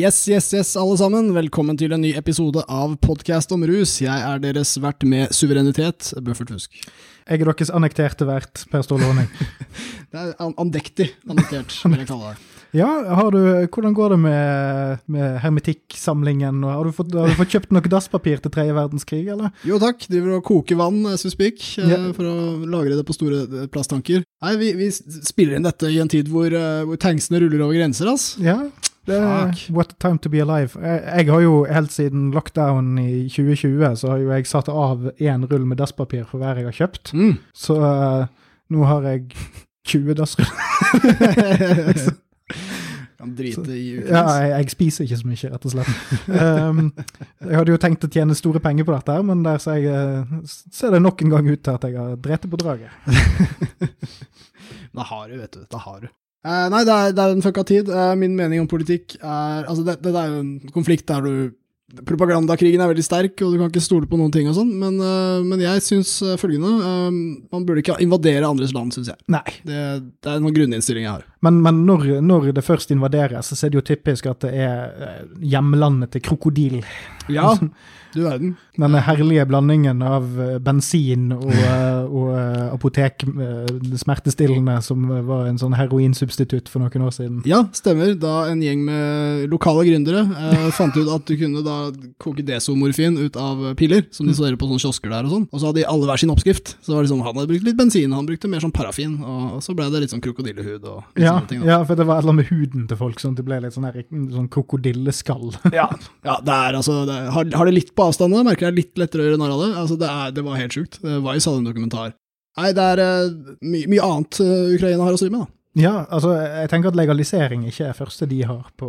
Yes, yes, yes, alle sammen. Velkommen til en ny episode av Podkast om rus. Jeg er deres vert med suverenitet, Bøffert Fusk. Jeg er deres annekterte vert, Per Ståle Aaning. Det er an andektig annektert, vil jeg kalle det. Ja, har du, hvordan går det med, med hermetikksamlingen? Har du, fått, har du fått kjøpt noe dasspapir til tredje verdenskrig, eller? Jo takk, driver og koker vann as we speak, yeah. For å lagre det på store eh, plasttanker. Nei, vi, vi spiller inn dette i en tid hvor, eh, hvor tanksene ruller over grenser, ass. Ja, det er Fuck. what a time to be alive. Jeg, jeg har jo helt siden lockdown i 2020, så har jo jeg satt av én rull med dasspapir for hver jeg har kjøpt. Mm. Så eh, nå har jeg 20 dassrull. Kan drite i Ja, jeg, jeg spiser ikke så mye, rett og slett. Um, jeg hadde jo tenkt å tjene store penger på dette, her, men der ser, jeg, eh, ser det nok en gang ut til at jeg har drept på draget. Da har du, vet du. Da har du. Eh, nei, det er, det er en fucka tid. Eh, min mening om politikk er Altså, dette det er jo en konflikt der du Propagandakrigen er veldig sterk, og du kan ikke stole på noen ting og sånn, men, eh, men jeg syns eh, følgende eh, Man burde ikke invadere andres land, syns jeg. Nei, Det, det er noen grunninnstilling jeg har. Men, men når, når det først invaderes, så er det jo typisk at det er eh, hjemlandet til krokodil. Ja, du verden. Denne herlige blandingen av eh, bensin og, eh, og eh, apotek eh, smertestillende som var en sånn heroinsubstitutt for noen år siden. Ja, stemmer. Da en gjeng med lokale gründere eh, fant ut at du kunne da koke desomorfin ut av piller, som de selger på sånne kiosker der og sånn. Og så hadde de alle hver sin oppskrift. Så det var liksom, han hadde brukt litt bensin, han brukte mer sånn parafin, og så ble det litt sånn krokodillehud og litt Ja, sånne ting. Da. ja, for det var et eller annet med huden til folk, sånn at det ble litt sånn, her, sånn krokodilleskall. Ja, ja det er altså det er, har, har det litt på avstand nå, merker jeg litt lettere å gjøre narr av det. Altså, det, er, det var helt sjukt. Det var i hadde en dokumentar. Nei, det er uh, my, mye annet uh, Ukraina har å stri med, da. Ja, altså, jeg tenker at legalisering ikke er første de har på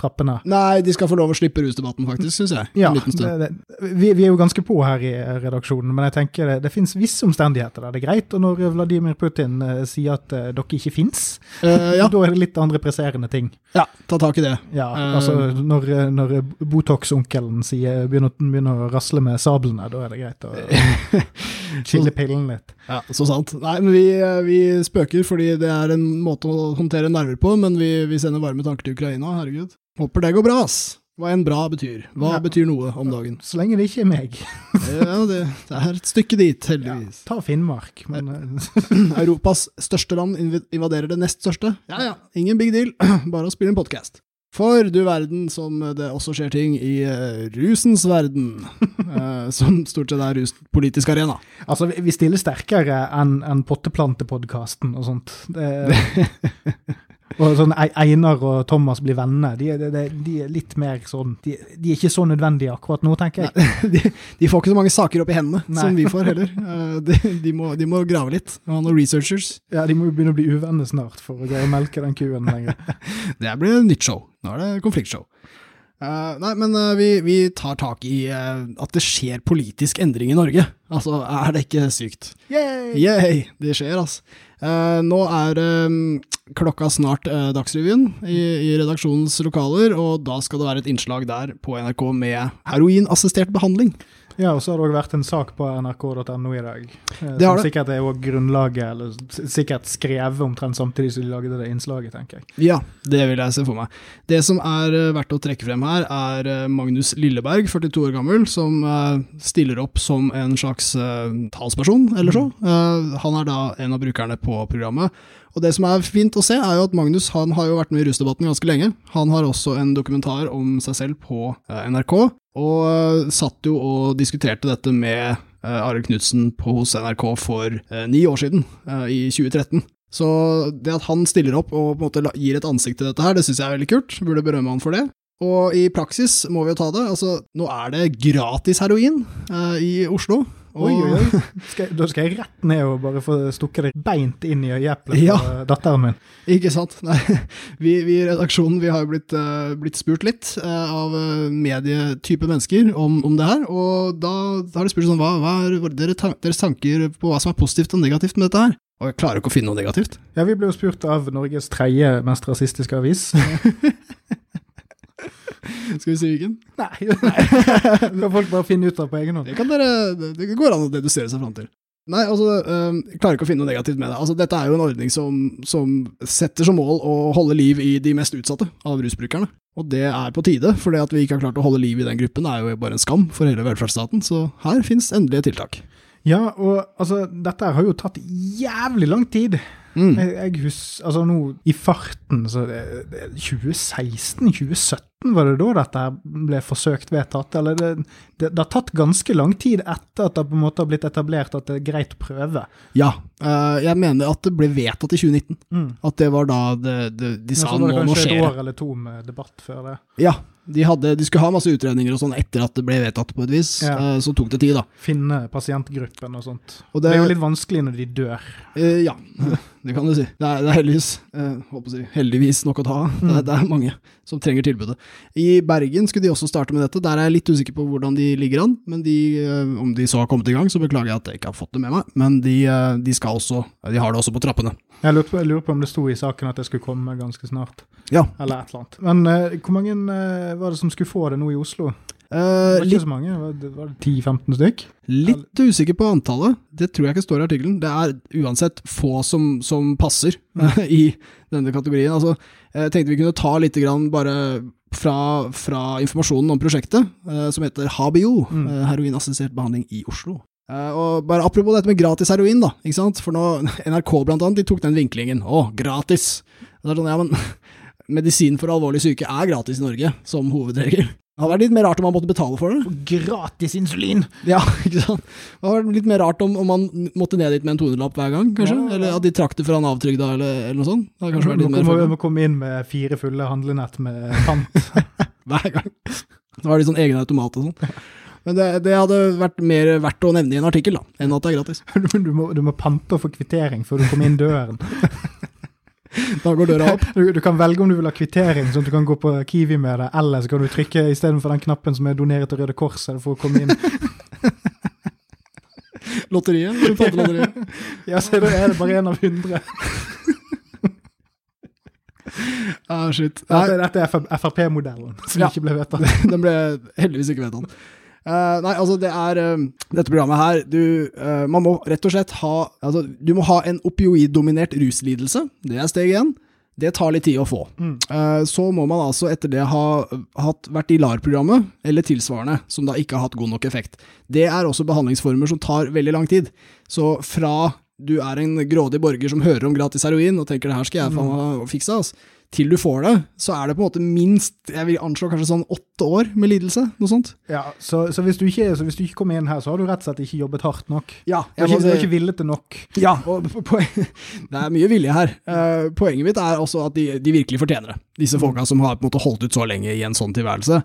trappene. Nei, de skal få lov å slippe rusdebatten, faktisk, syns jeg. Ja, en liten stund. det, det, vi, vi er jo ganske på her i redaksjonen, men jeg tenker det, det finnes visse omstendigheter der det er greit. Og når Vladimir Putin uh, sier at uh, dere ikke fins, uh, ja, da er det litt andre presserende ting. ja, ta tak i det. Ja, Eh. altså Når, når Botox-onkelen begynner, begynner å rasle med sablene, da er det greit å chille pillen litt. Ja, så sant. Nei, men vi, eh, vi spøker fordi det er en måte å håndtere nerver på, men vi, vi sender varme tanker til Ukraina, herregud. Håper det går bra, ass. Hva enn bra betyr. Hva Ja. betyr noe om dagen? Så lenge det ikke er meg. Ja, det, det er et stykke dit, heldigvis. Ta Finnmark, men eh, Europas største land invaderer det nest største. Ja ja, ingen big deal, bare å spille en podkast. For du verden som det også skjer ting i eh, rusens verden, eh, som stort sett er ruspolitisk arena. Altså, vi- vi stiller sterkere enn en Potteplantepodkasten og sånt. Det, og sånn Einar og Thomas blir venner. De, de, de, er litt mer sånn de, de er ikke så nødvendige akkurat nå, tenker jeg. De, de får ikke så mange saker opp i hendene Nei. som vi får heller. Eh, må, de må grave litt. Og noen researchers. Ja, De må jo begynne å bli uvenner snart for å greie å melke den kuen lenger. Det blir nytt show. Nå er det konfliktshow. Eh, nei, men uh, vi, vi tar tak i uh, at det skjer politisk endring i Norge. Altså, er det ikke sykt? Yay! Yay! Det skjer, altså. Nå er eh, klokka snart Dagsrevyen i, i redaksjonens lokaler, og da skal det være et innslag der på NRK med heroinassistert behandling. Ja, og så har det òg vært en sak på nrk.no i dag. eh, Det har som sikkert er også grunnlaget, eller sikkert skrevet omtrent samtidig som de lagde det innslaget, tenker jeg. Ja, det vil jeg se for meg. Det som er eh, verdt å trekke frem her, er eh, Magnus Lilleberg, 42 år gammel, som eh, stiller opp som en slags eh, talsperson, eller så. Eh, han er da en av brukerne på programmet. Og det som er fint å se, er jo at Magnus han har jo vært med i rusdebatten ganske lenge. Han har også en dokumentar om seg selv på eh, NRK, og eh, satt jo og diskuterte dette med uh, Arild Knutsen hos NRK for eh, ni år siden, i 2013. Så det at han stiller opp og på en måte gir et ansikt til dette her, det syns jeg er veldig kult. Burde berømme han for det. Og i praksis må vi jo ta det. Altså, nå er det gratis heroin i Oslo. Og, Oi, oi, oi. Skal, jeg- da skal jeg rett ned og bare få stukket det beint inn i øyeeplet på ja. datteren min. Ikke sant? Nei, vi, vi i redaksjonen vi har jo blitt, uh, blitt spurt litt uh, av medietype mennesker om, om det her, og da har de spurt sånn, hva, hva er deres, er tan deres tanker på hva som er positivt og negativt med dette her? Og jeg klarer ikke å finne noe negativt. Ja, vi ble jo spurt av Norges tredje mest rasistiske avis. Skal vi si hvilken? Nei, kan folk bare finne ut av på egen hånd. Det kan dere, det- det går an å dedusere seg fram til. Nei, altså, øh, jeg klarer ikke å finne noe negativt med det. Altså, dette er jo en ordning som, som setter som mål å holde liv i de mest utsatte av rusbrukerne. Og det er på tide, for det at vi ikke har klart å holde liv i den gruppen er jo bare en skam for hele velferdsstaten, så her finnes endelige tiltak. Ja, og altså, dette har jo tatt jævlig lang tid. Mm. Jeg, jeg husker, altså nå i farten, så det, det, 2016-2017 var det da dette ble forsøkt vedtatt? Eller det, det, det, har tatt ganske lang tid etter at det på en måte har blitt etablert at det er greit å prøve? Ja, uh, jeg mener at det ble vedtatt i 2019. Mm. At det var da de sa nå, nå skjer det. Så var det kanskje et år eller to med debatt før det? Ja, de, hadde, de, skulle ha masse utredninger og sånn etter at det ble vedtatt på et vis. Ja. Uh, så tok det tid, da. Finne pasientgruppen og sånt. Og det, det, er jo litt vanskelig når de dør. Uh, ja, det kan du si. Det er, det er heldigvis, si, heldigvis nok å ta av. Mm. Det, det er mange som trenger tilbudet. I Bergen skulle de også starte med dette. Der er jeg litt usikker på hvordan de ligger an. men de, eh, Om de så har kommet i gang, så beklager jeg at jeg ikke har fått det med meg. Men de, eh, de, skal også, de har det også på trappene. Jeg lurer, på, jeg lurer, på, om det sto i saken at det skulle komme ganske snart. Ja. Eller et eller annet. Men uh, hvor mange uh, var det som skulle få det nå i Oslo? Uh, det var ikke så mange, var det, det 10-15 stykk? Litt usikker på antallet, det tror jeg ikke står i artikkelen. Det er uansett få som, som passer i denne kategorien. Altså, jeg tenkte vi kunne ta litt grann bare fra, fra informasjonen om prosjektet, som heter HABIO, mm. heroinassistert behandling i Oslo. Uh, og bare Apropos dette med gratis heroin, da. ikke sant? For nå, NRK blant annet, de tok den vinklingen. Å, gratis! Det er sånn, ja, men Medisin for alvorlig syke er gratis i Norge, som hovedregel. Det hadde vært litt mer rart om man måtte betale for det. Gratis insulin! Ja, ikke sant. Det hadde vært litt mer rart om, om man måtte ned dit med en 200-lapp hver gang, kanskje. Ja, ja. Eller at de trakk det fra en avtrygda, eller, eller, noe sånt. Det hadde kanskje vært litt mer Vi må komme inn med fire fulle handlenett med pant. hver gang. Så var det sånn egen automat og sånn. Men det, det, hadde vært mer verdt å nevne i en artikkel, da, enn at det er gratis. Du, må, du må pante og få kvittering før du kommer inn døren. Da går døra opp. Du, du, kan velge om du vil ha kvittering, sånn at du kan gå på Kiwi med det, eller så kan du trykke istedenfor den knappen som er donert til Røde Kors for å komme inn. Lotteriet? Lotteriet. ja, så da er det bare én av hundre. ah, shit. Dette, dette er Frp-modellen, som ja. ikke ble vedtatt. Den ble heldigvis ikke vedtatt. Uh, nei, altså det er uh, Dette programmet her du, uh, Man må rett og slett ha altså, Du må ha en opioiddominert ruslidelse. Det er steg én. Det tar litt tid å få. Mm. så må man altså etter det ha hatt, vært i LAR-programmet, eller tilsvarende, som da ikke har hatt god nok effekt. Det er også behandlingsformer som tar veldig lang tid. Så fra du er en grådig borger som hører om gratis heroin og tenker det her skal jeg faen meg fikse, altså til du får det, så er det på en måte minst jeg vil anslå kanskje sånn åtte år med lidelse. noe sånt. Ja, Så, så, hvis, du ikke, så hvis, du ikke, kommer inn her, så har du rett og slett ikke jobbet hardt nok? Ja. Du er ikke, ikke villet det nok? Ja, og det er mye vilje her. Uh, poenget mitt er også at de, de, virkelig fortjener det. Disse folka som har på en måte holdt ut så lenge i en sånn tilværelse.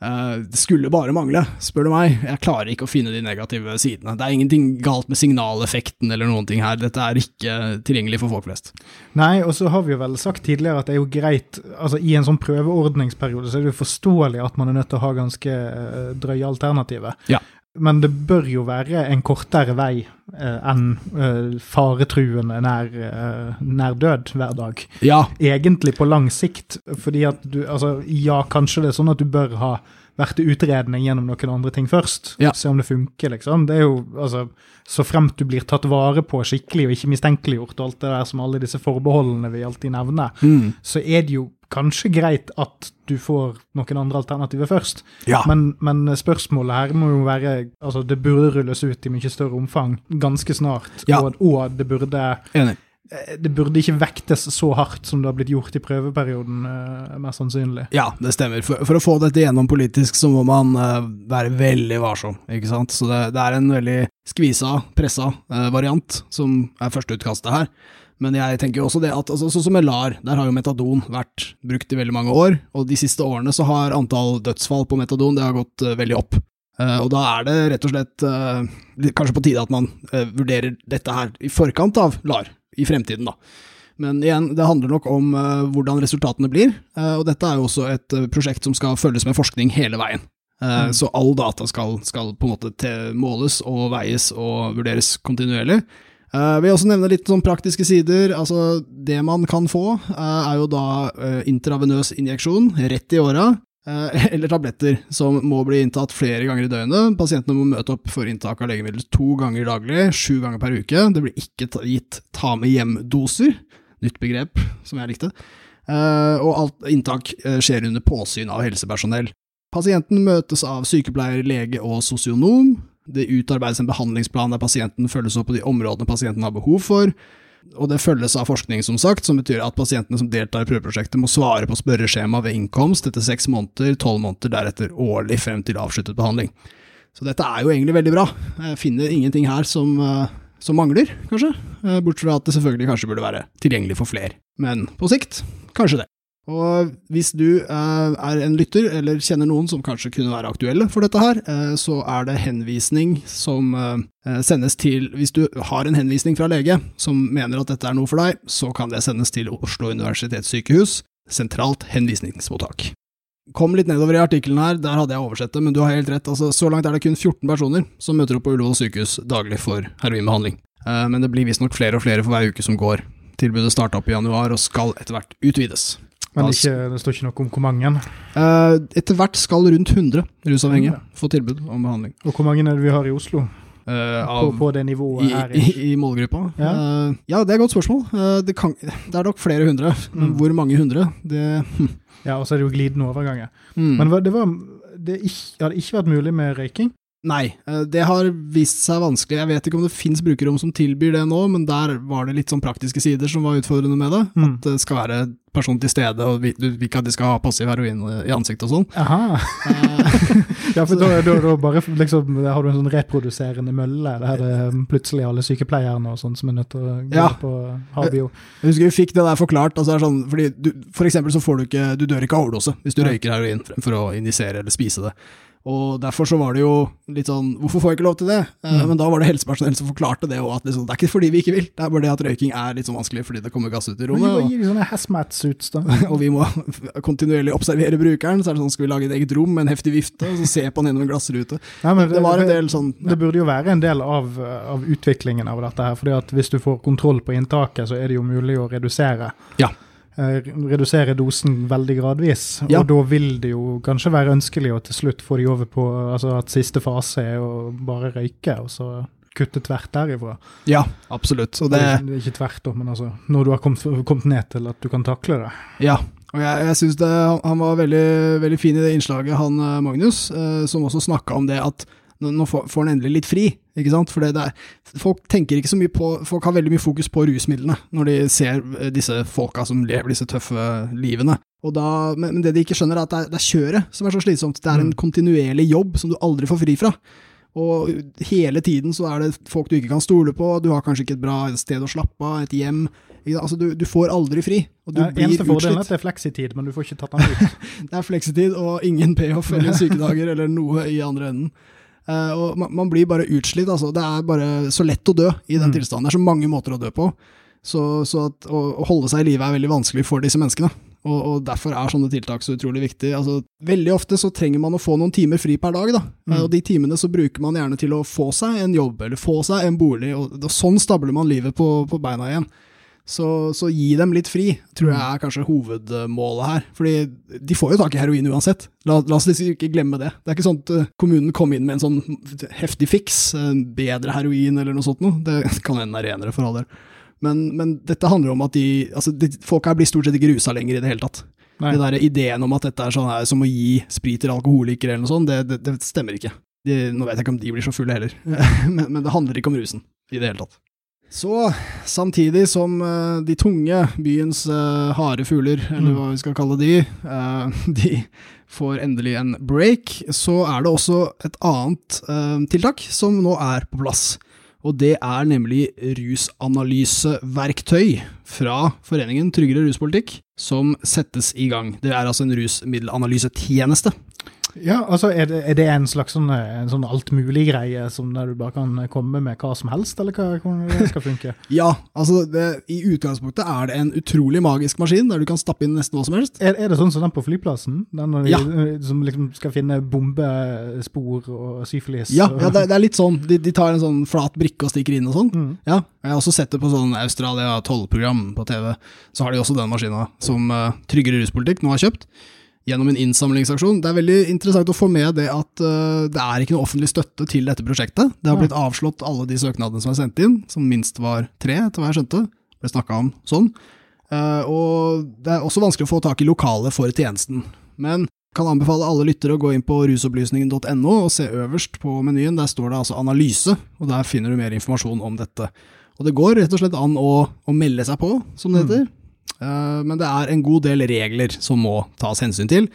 Uh, det skulle bare mangle, spør du meg. Jeg klarer ikke å finne de negative sidene. Det er ingenting galt med signaleffekten eller noen ting her. Dette er ikke tilgjengelig for folk flest. Nei, og så har vi jo vel sagt tidligere at det er jo greit altså I en sånn prøveordningsperiode så er det jo forståelig at man er nødt til å ha ganske uh, drøye alternativer. Ja. Men det bør jo være en kortere vei eh, enn eh, faretruende nær, eh, nær, død hver dag. Ja. Egentlig på lang sikt. Fordi at du Altså, ja, kanskje det er sånn at du bør ha vært til utredning gjennom noen andre ting først. Ja. Se om det funker, liksom. Det er jo, altså, Så fremt du blir tatt vare på skikkelig og ikke mistenkeliggjort, og alt det der som alle disse forbeholdene vi alltid nevner, mm. så er det jo kanskje greit at du får noen andre alternativer først. Ja. Men, men, spørsmålet her må jo være altså Det burde rulles ut i mye større omfang ganske snart. Ja. Og, og, det burde Enig. Eh, det burde ikke vektes så hardt som det har blitt gjort i prøveperioden, uh, mest sannsynlig. Ja, det stemmer. For, for, å få dette gjennom politisk, så må man uh, være veldig varsom, ikke sant. Så det, det er en veldig skvisa, pressa uh, variant som er førsteutkastet her. Men jeg tenker også det at altså, sånn som med LAR, der har jo metadon vært brukt i veldig mange år, og de siste årene så har antall dødsfall på metadon det har gått uh, veldig opp. Uh, og da er det rett og slett uh, kanskje på tide at man vurderer dette her i forkant av LAR, i fremtiden, da. Men igjen, det handler nok om hvordan resultatene blir, og dette er jo også et prosjekt som skal følges med forskning hele veien. Mm. Så all data skal, skal på en måte måles og veies og vurderes kontinuerlig. Uh, vil også nevne litt sånn praktiske sider. Altså, det man kan få, uh, er jo da uh, intravenøs injeksjon rett i åra. eller tabletter som må bli inntatt flere ganger i døgnet. Pasientene må møte opp for inntak av legemiddel to ganger daglig, sju ganger per uke. Det blir ikke gitt ta med hjem-doser, nytt begrep som jeg likte. og alt inntak skjer under påsyn av helsepersonell. Pasienten møtes av sykepleier, lege og sosionom. Det utarbeides en behandlingsplan der pasienten følges opp på de områdene pasienten har behov for. Og det følges av forskning, som sagt, som betyr at pasientene som deltar i prøveprosjektet må svare på spørreskjema ved innkomst etter seks måneder, tolv måneder deretter årlig frem til avsluttet behandling. Så dette er jo egentlig veldig bra. Jeg finner ingenting her som, eh, som mangler, kanskje. Eh, Bortsett fra at det selvfølgelig kanskje burde være tilgjengelig for flere. Men på sikt, kanskje det. Og hvis du eh, er en lytter, eller kjenner noen som kanskje kunne være aktuelle for dette her, eh, så er det henvisning som eh, sendes til Hvis du har en henvisning fra lege som mener at dette er noe for deg, så kan det sendes til Oslo universitetssykehus, sentralt henvisningsmottak. Kom litt nedover i artikkelen her, der hadde jeg oversett det, men du har helt rett. altså Så langt er det kun 14 personer som møter opp på Ullevål sykehus daglig for heroinbehandling. Eh, Men det blir visstnok flere og flere for hver uke som går. Tilbudet starta opp i januar og skal etter hvert utvides. Men ikke, det står ikke noe om hvor mange. Eh, Etter hvert skal rundt 100 rusavhengige Ja. få tilbud om behandling. Og hvor mange er det vi har i Oslo? Eh, På, av, på det nivået i, her? i, I målgruppa? Ja. Eh, ja, det er et godt spørsmål. Eh, det, kan, det er nok flere hundre, Mm. hvor mange hundre? Det Ja, og så er det jo glidende overganger. mm. Men det, var, det ikke, hadde ikke vært mulig med røyking? Nei, eh, det har vist seg vanskelig. Jeg vet ikke om det finnes brukerrom som tilbyr det nå, men der var det litt sånn praktiske sider som var utfordrende med det. Mm. At det skal være person til stede, og du vil ikke at de skal ha passiv heroin i ansiktet og sånn. Aha. Eh, Ja, for da, da, da bare liksom, har du en sånn reproduserende mølle, der det er plutselig alle sykepleierne og sånn som er nødt til å gå Ja. på Habio. Jeg husker vi fikk det der forklart. Altså det er sånn, fordi du, for eksempel så får du ikke Du dør ikke av overdose hvis du røyker heroin fremfor å injisere eller spise det. Og derfor så var det jo litt sånn Hvorfor får jeg ikke lov til det? Eh, Mm. Men da var det helsepersonell som forklarte det, og at liksom, det er ikke fordi vi ikke vil, det er bare det at røyking er litt sånn vanskelig fordi det kommer gass ut i rommet. gi, Og, gi sånne hazmat-suits, da. og vi må kontinuerlig observere brukeren. Så er det sånn, skal vi lage et eget rom med en heftig vifte, og så se på han gjennom en glassrute. Nei, men Det var en del sånn Det burde jo være en del av, av utviklingen av dette her. fordi at hvis du får kontroll på inntaket, så er det jo mulig å redusere. Ja. Eh, redusere dosen veldig gradvis. Ja. Og da vil det jo kanskje være ønskelig å til slutt få de over på altså at siste fase er å bare røyke, og så kutte tvert derifra. Ja, absolutt. Og det, er Ikke tvert, men altså når du har kommet, kommet ned til at du kan takle det. Ja, og jeg, jeg synes han var veldig, veldig fin i det innslaget, han eh, Magnus, eh, som også snakka om det at nå, får, han endelig litt fri, ikke sant? For det folk tenker ikke så mye på Folk har veldig mye fokus på rusmidlene når de ser eh, disse folka som lever disse tøffe livene. Da, men, det de ikke skjønner, er at det er, det er kjøret som er så slitsomt. Det er en Mm. kontinuerlig jobb som du aldri får fri fra. Og hele tiden så er det folk du ikke kan stole på, du har kanskje ikke et bra sted å slappe av, et hjem. Altså, du, du får aldri fri, og du Ja, blir eneste fordelen er utslitt. at det er fleksitid, men du får ikke tatt den ut. Det er fleksitid og ingen payoff eller sykedager eller noe i andre enden. Eh, og man, man blir bare utslitt, altså. Det er bare så lett å dø i den Mm. tilstanden. Det er så mange måter å dø på. Så, så at, å, å holde seg i live er veldig vanskelig for disse menneskene. Og, og derfor er sånne tiltak så utrolig viktig. Altså, veldig ofte så trenger man å få noen timer fri per dag, da. Mm. Eh, Og de timene så bruker man gjerne til å få seg en jobb, eller få seg en bolig, og, og sånn stabler man livet på, på beina igjen. Så, så gi dem litt fri, tror jeg er kanskje hovedmålet her. Fordi de får jo tak i heroin uansett. La, la oss liksom ikke glemme det. Det er ikke sånn at eh, kommunen kom inn med en sånn heftig fiks, bedre heroin eller noe sånt noe. Det kan hende er renere for all del. Men, men dette handler om at de, altså de Folk her blir stort sett ikke rusa lenger i det hele tatt. Nei. Det der Ideen om at dette er sånn her, som å gi sprit til alkoholikere eller noe sånt, det, det, det stemmer ikke. De, nå vet jeg ikke om de blir så fulle heller, men, men det handler ikke om rusen i det hele tatt. Så samtidig som uh, de tunge, byens uh, harde fugler, eller Mm. hva vi skal kalle de, uh, de får endelig en break, så er det også et annet uh, tiltak som nå er på plass. Og det er nemlig rusanalyseverktøy fra Foreningen Tryggere ruspolitikk, som settes i gang. Det er altså en rusmiddelanalysetjeneste. Ja, altså er det, er det en slags sånn, eh, en sånn altmulig-greie som der du bare kan komme med hva som helst, eller hva, hvordan det skal funke? Ja, altså det, i utgangspunktet er det en utrolig magisk maskin, der du kan stappe inn nesten hva som helst. Er, er det sånn som den på flyplassen? Den Ja. eh, som liksom skal finne bombespor og syfilis? Ja, ja det, det er litt sånn. De, de tar en sånn flat brikke og stikker inn og sånn. Mm. Ja, jeg har også sett det på sånn Australia 12-program på TV. Så har de også den maskina som uh, Tryggere ruspolitikk nå har kjøpt. Gjennom en innsamlingsaksjon. Det er veldig interessant å få med det at uh, det er ikke noe offentlig støtte til dette prosjektet. Det har blitt avslått alle de søknadene som er sendt inn, som minst var tre, etter hva jeg skjønte. Ble snakka om sånn. Uh, og det er også vanskelig å få tak i lokale for tjenesten. Men kan anbefale alle lyttere å gå inn på rusopplysningen.no og se øverst på menyen. Der står det altså analyse, og der finner du mer informasjon om dette. Og det går rett og slett an å, å melde seg på, som det heter. Eh, men det er en god del regler som må tas hensyn til,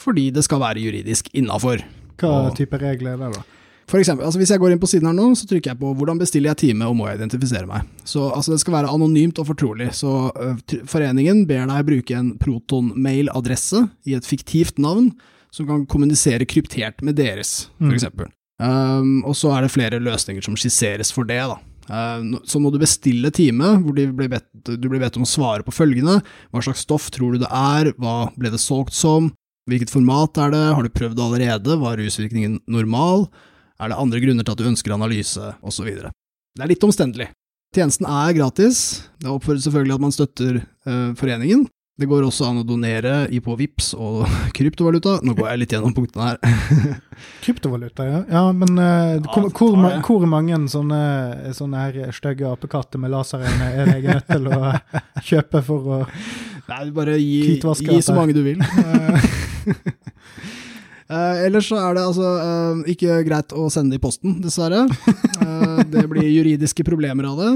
fordi det skal være juridisk innafor. Hva type regler er det, da? For eksempel, altså hvis jeg går inn på siden her nå, så trykker jeg på hvordan bestiller jeg time og må jeg identifisere meg. Så altså det skal være anonymt og fortrolig. Så øh, foreningen ber deg bruke en proton-mail-adresse i et fiktivt navn som kan kommunisere kryptert med deres, for Mm. Um, og så er det flere løsninger som skisseres for det, da. Nå- så må du bestille time, hvor du blir bedt om å svare på følgende. Hva slags stoff tror du det er? Hva ble det solgt som? Hvilket format er det? Har du prøvd det allerede? Var rusvirkningen normal? Er det andre grunner til at du ønsker analyse, osv.? Det er litt omstendelig. Tjenesten er gratis. Det oppfordres selvfølgelig at man støtter eh, foreningen. Det går også an å donere i på VIPS og kryptovaluta. Nå går jeg litt gjennom punktene her. Kryptovaluta, ja. ja men eh, hvor, hvor, hvor mange sånne, sånne her stygge apekatter med laserøyne er jeg nødt til å kjøpe for å Nei, bare gi, gi så mange du vil. Eh, ellers så er det altså uh, ikke greit å sende det i posten, dessverre. Uh, det blir juridiske problemer av det.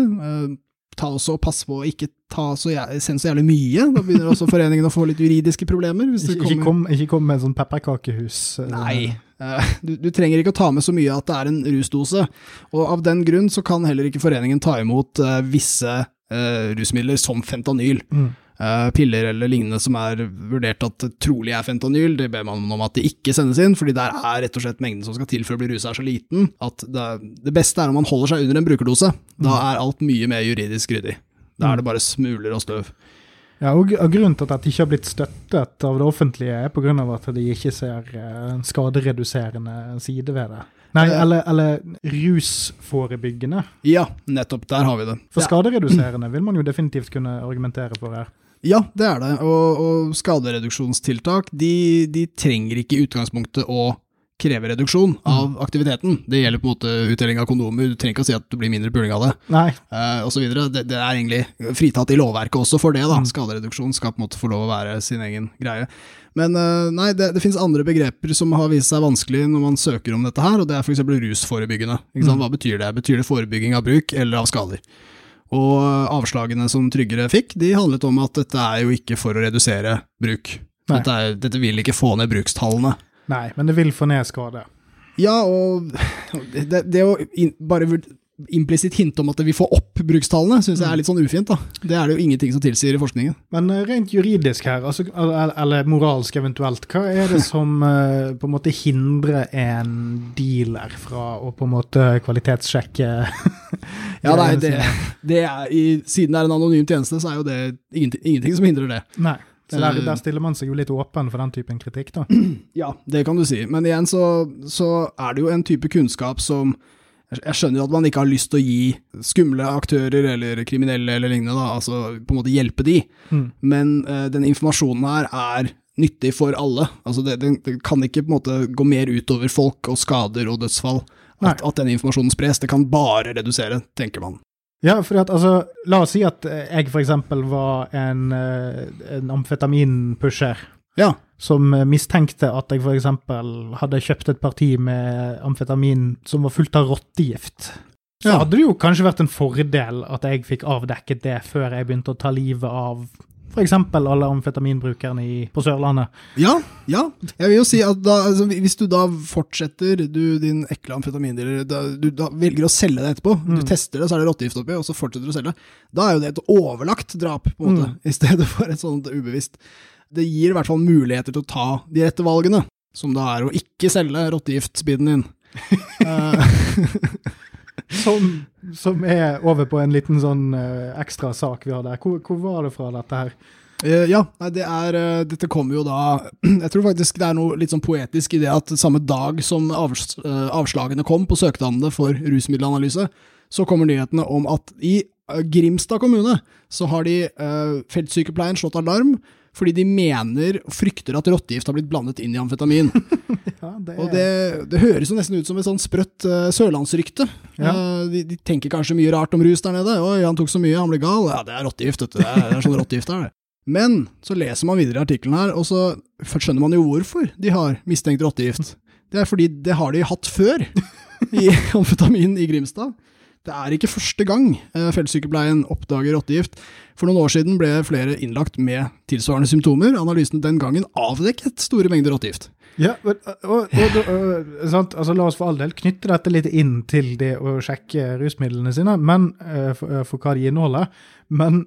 Ta også og Pass på å ikke ta så send så jævlig mye. Da begynner også foreningen å få litt juridiske problemer. Hvis det Ikke, ikke, kom, ikke kom med en sånn pepperkakehus. eh, Nei. Eh, Du, du trenger ikke å ta med så mye at det er en rusdose. Og av den grunn så kan heller ikke foreningen ta imot eh, visse uh, rusmidler som fentanyl. Mm. Eh, piller eller lignende som er vurdert at trolig er fentanyl, det ber man om at det ikke sendes inn, fordi der er rett og slett mengden som skal til for å bli rusa så liten at det, det beste er om man holder seg under en brukerdose. Da er alt mye mer juridisk ryddig. Da er det bare smuler og støv. Ja, og, Grunnen til at dette ikke har blitt støttet av det offentlige, er pga. at de ikke ser eh, en skadereduserende side ved det. Nei, Eh. eller, eller rusforebyggende. Ja, nettopp, der har vi det. For skadereduserende vil man jo definitivt kunne argumentere for her. Ja, det er det. Og, og skadereduksjonstiltak, de, de trenger ikke i utgangspunktet å kreve reduksjon av aktiviteten. Det gjelder på en måte utdeling av kondomer, du trenger ikke å si at du blir mindre puling av det, Nei, Uh, og så videre. Det, det er egentlig fritatt i lovverket også for det, da. Skadereduksjon skal på en måte få lov å være sin egen greie. Men eh, nei, det, det finnes andre begreper som har vist seg vanskelig når man søker om dette her, og det er f.eks. rusforebyggende. Sant? Hva betyr det? Betyr det forebygging av bruk eller av skader? Og avslagene som Tryggere fikk, de handlet om at dette er jo ikke for å redusere bruk. Dette, er, dette vil ikke få ned brukstallene. nei, men det vil få ned skade. Ja, og det, det å in, bare implisitt hint om at vi får opp brukstallene, syns jeg er litt sånn ufint. da. Det er det jo ingenting som tilsier i forskningen. Men eh, rent juridisk her, altså, eller, moralsk eventuelt, hva er det som eh, på en måte hindrer en dealer fra å på en måte kvalitetssjekke Ja, nei, det, det er, i, Siden det er en anonym tjeneste, så er jo det ingenting, ingenting som hindrer det. Nei. Så der, Eh. der stiller man seg jo litt åpen for den typen kritikk, da. Ja, det kan du si. Men igjen så, så er det jo en type kunnskap som jeg skjønner jo at man ikke har lyst til å gi skumle aktører eller kriminelle eller lignende, da, altså på en måte hjelpe de, Mm. men uh, den informasjonen her er nyttig for alle. Altså det, det, det kan ikke på en måte gå mer utover folk og skader og dødsfall at, at den informasjonen spres. Det kan bare redusere, tenker man. Ja, for at, altså, la oss si at jeg eksempel var en, eh, en amfetaminpusher Ja, som mistenkte at jeg eksempel hadde kjøpt et parti med amfetamin som var fullt av rottegift. Så Ja. hadde det jo kanskje vært en fordel at jeg fikk avdekket det før jeg begynte å ta livet av eksempel alle amfetaminbrukerne i, på Sørlandet. Ja, ja. Jeg vil jo si at da, altså, hvis du da fortsetter, du din ekle amfetamindealer, da, du da velger å selge det etterpå, du tester det, så er det rottegift oppi, og så fortsetter du å selge, da er jo det et overlagt drap, på en måte, i stedet for et sånt ubevisst. Det gir i hvert fall muligheter til å ta de rette valgene, som det er å ikke selge rottegiftspiden din. Eh, Som, som er over på en liten sånn eh, ekstra sak vi har der. Hvor, hvor var det fra dette her? Eh, ja, det er, dette kommer jo da Jeg tror faktisk det er noe litt sånn poetisk i det at samme dag som avs, avslagene kom på søknadene for rusmiddelanalyse, så kommer nyhetene om at i Grimstad kommune så har de feltsykepleieren slått alarm fordi de mener og frykter at rottegift har blitt blandet inn i amfetamin. Ja, det er, Og det, det høres jo nesten ut som et sånn sprøtt uh, sørlandsrykte. Ja. Uh, de, de tenker kanskje mye rart om rus der nede. Oi, han tok så mye, han ble gal. Ja, det er rottegift, vet du. Det er, det er sånn rottegift er det. Men så leser man videre i artikkelen her, og så skjønner man jo hvorfor de har mistenkt rottegift. Det er fordi det har de hatt før i amfetamin i Grimstad. Det er ikke første gang eh, feltsykepleien oppdager rottegift. For noen år siden ble flere innlagt med tilsvarende symptomer. Analysen den gangen avdekket store mengder rottegift. Ja, og, og, og? Altså, La oss for all del knytte dette litt inn til det å sjekke rusmidlene sine, men, eh, for, for hva de inneholder. Men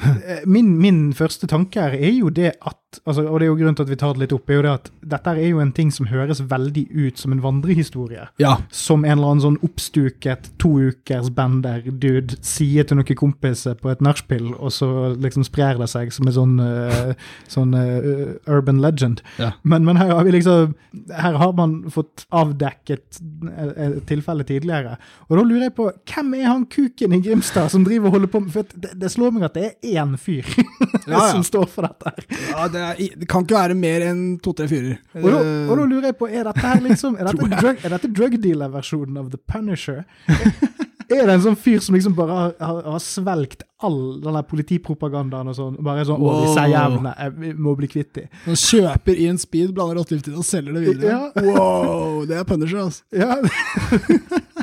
eh, min, min første tanke her er jo det at altså, Og det er jo grunnen til at vi tar det litt opp, er jo det at dette er jo en ting som høres veldig ut som en vandrehistorie. Ja. Som en eller annen sånn oppstuket to ukers bender-dude sier til noen kompiser på et nachspiel, og så liksom sprer det seg som en sånn, uh, sånn uh, urban legend. Ja. Men, men her har vi liksom Her har man fått avdekket et, et tilfelle tidligere. Og da lurer jeg på, hvem er han kuken i Grimstad som driver og holder på med For det, det slår meg at det er én fyr Ja, ja. som står for dette her. Ja, det, det kan ikke være mer enn to-tre fyrer. Og Eh, og da lurer jeg på, er dette her liksom Er dette, drug, er dette drug dealer-versjonen av The Punisher? Er det en sånn fyr som liksom bare har, har, har svelgt all den der politipropagandaen og sånn? Bare sånn 'Å, disse jævlene, jeg- må bli kvitt dem'. Han kjøper inn speed, blander rottegift i det og selger det videre. Ja. Wow, det er Punisher, altså. Ja,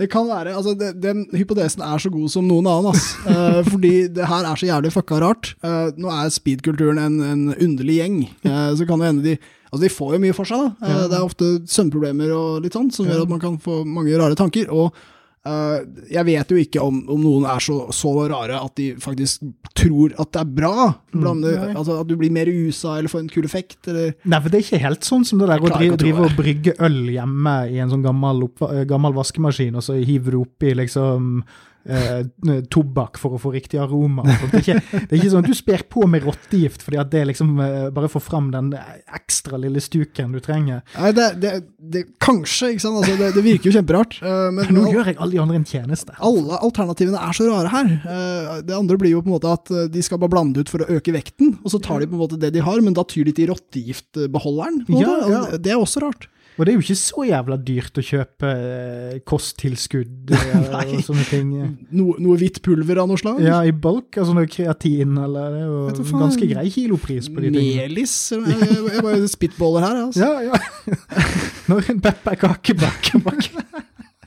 Det kan være, altså det, Den hypotesen er så god som noen annen, ass. uh, fordi det her er så jævlig fucka rart. Uh, nå er speedkulturen en, en underlig gjeng. Uh, så kan det hende de Altså De får jo mye for seg. da. Det er ofte søvnproblemer og litt sånn, som gjør at man kan få mange rare tanker. Og jeg vet jo ikke om, om noen er så, så rare at de faktisk tror at det er bra. Blande, nei. altså At du blir mer USA eller får en kul effekt. Eller Nei, for det er ikke helt sånn som det der å drive, drive og brygge øl hjemme i en sånn gammel, eh, gammel vaskemaskin, og så hiver du oppi liksom eh, tobakk for å få riktig aroma. Det er, ikke, det er ikke sånn at du sper på med rottegift fordi at det liksom eh, bare får fram den ekstra lille stuken du trenger. Nei, det, det, det Kanskje, ikke sant. Altså, det, det virker jo kjemperart. eh, men Nå gjør jeg alle de andre en tjeneste. alle alternativene er så rare her. Eh, Det andre blir jo på en måte at eh, de skal bare blande ut for å øke vekten, og så tar de på en måte det de har, men da tyr de til rottegiftbeholderen. Ja, ja. Altså, Det er også rart. Og det er jo ikke så jævla dyrt å kjøpe eh, kosttilskudd eh, og sånne ting. Noe, noe hvitt pulver av noe slag? Ja, i bulk, altså noe kreatin, eller det er jo faen. ganske grei kilopris på de tingene. Melis? Jeg, jeg, jeg bare spitballer her, altså. Ja, ja. Når en pepperkake baker baker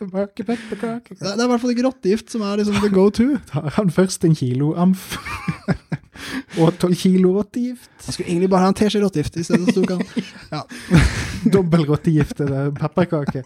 Bakke, bakke, er det er i hvert fall ikke rottegift som er liksom the go to. Tar han først en kilo amf og tolv kilo rottegift. Han skulle egentlig bare ha en teskje rottegift i stedet. Ja. Dobbel rottegift eller pepperkake.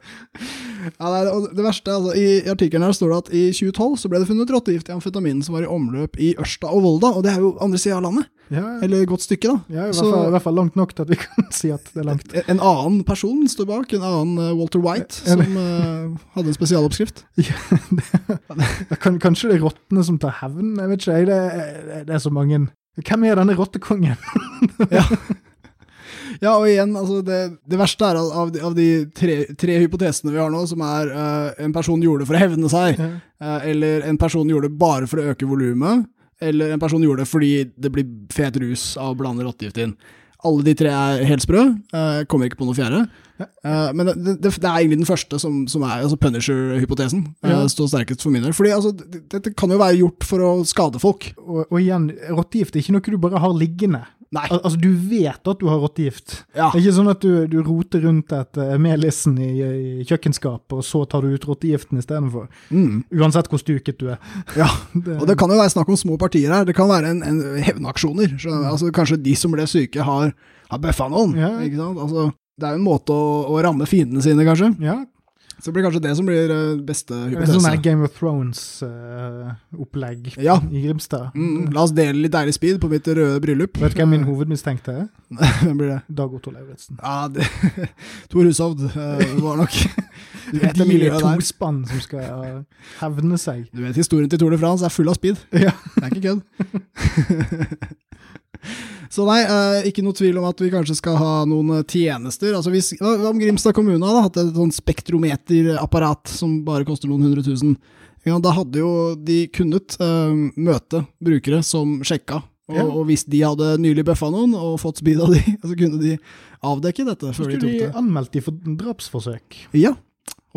Ja, det, er, det verste, altså, I artikkelen her står det at i 2012 så ble det funnet rottegift i amfetamin som var i omløp i Ørsta og Volda, og det er jo andre sida av landet. Ja, Eller et godt stykke, da. ja i, hvert fall, i hvert fall langt nok til at vi kan si at det er langt. En annen person står bak, en annen eh, Walter White, som uh, hadde en spesialoppskrift. Det kan, kanskje det er rottene som tar hevn? Jeg vet ikke, jeg, det, det er så mange. Hvem er denne rottekongen? Ja, og igjen, altså det, det verste er av, av de, av de tre, tre hypotesene vi har nå, som er uh, en person gjorde det for å hevne seg, Ja. uh, eller en person gjorde det bare for å øke volumet, eller en person gjorde det fordi det blir fet rus av å blande rottegift inn. Alle de tre er helt sprø. Uh, kommer ikke på noe fjerde. Uh, men det, det, det er egentlig den første som, som er altså Punisher-hypotesen. Uh, Ja. står sterkest for min del. Fordi altså, det- dette kan jo være gjort for å skade folk. Og, og igjen, rottegift er ikke noe du bare har liggende. Nei. Al altså, du vet at du har rottegift. Ja. Det er ikke sånn at du, du roter rundt et uh, melissen i, i kjøkkenskapet, og så tar du ut rottegiften istedenfor. Mm. Uansett hvor stuket du er. Ja, Det, Og det kan jo være snakk om små partier her. Det kan være en, en hevnaksjoner. Altså, kanskje de som ble syke, har, har bøffa noen. Ja. Ikke sant? Altså, det er jo en måte å, å ramme fiendene sine, kanskje. ja, Så det blir kanskje det som blir eh, beste er hypotese. sånn Game of Thrones-opplegg Ja. i Grimstad. Mm, la oss dele litt deilig speed på mitt røde bryllup. Vet du hvem min hovedmistenkte er? Hvem blir det? Dag Otto Lauritzen. Ja, det, Tor Hushovd uh, var nok Du vet det er miljøet der. tospann som skal uh, hevne seg. Du vet historien til Tour de France er full av speed. Ja. Det er ikke kødd. Så nei, eh, ikke noe tvil om at vi kanskje skal ha noen eh, tjenester. Altså hvis, om Grimstad kommune hadde hatt et sånn spektrometerapparat som bare koster noen hundre tusen? Ja, da hadde jo de kunnet uh, møte brukere som sjekka Og, Ja. og hvis de hadde nylig bøffa noen og fått speed av de, så kunne de avdekke dette Så før de skulle de anmeldt de for drapsforsøk. Ja.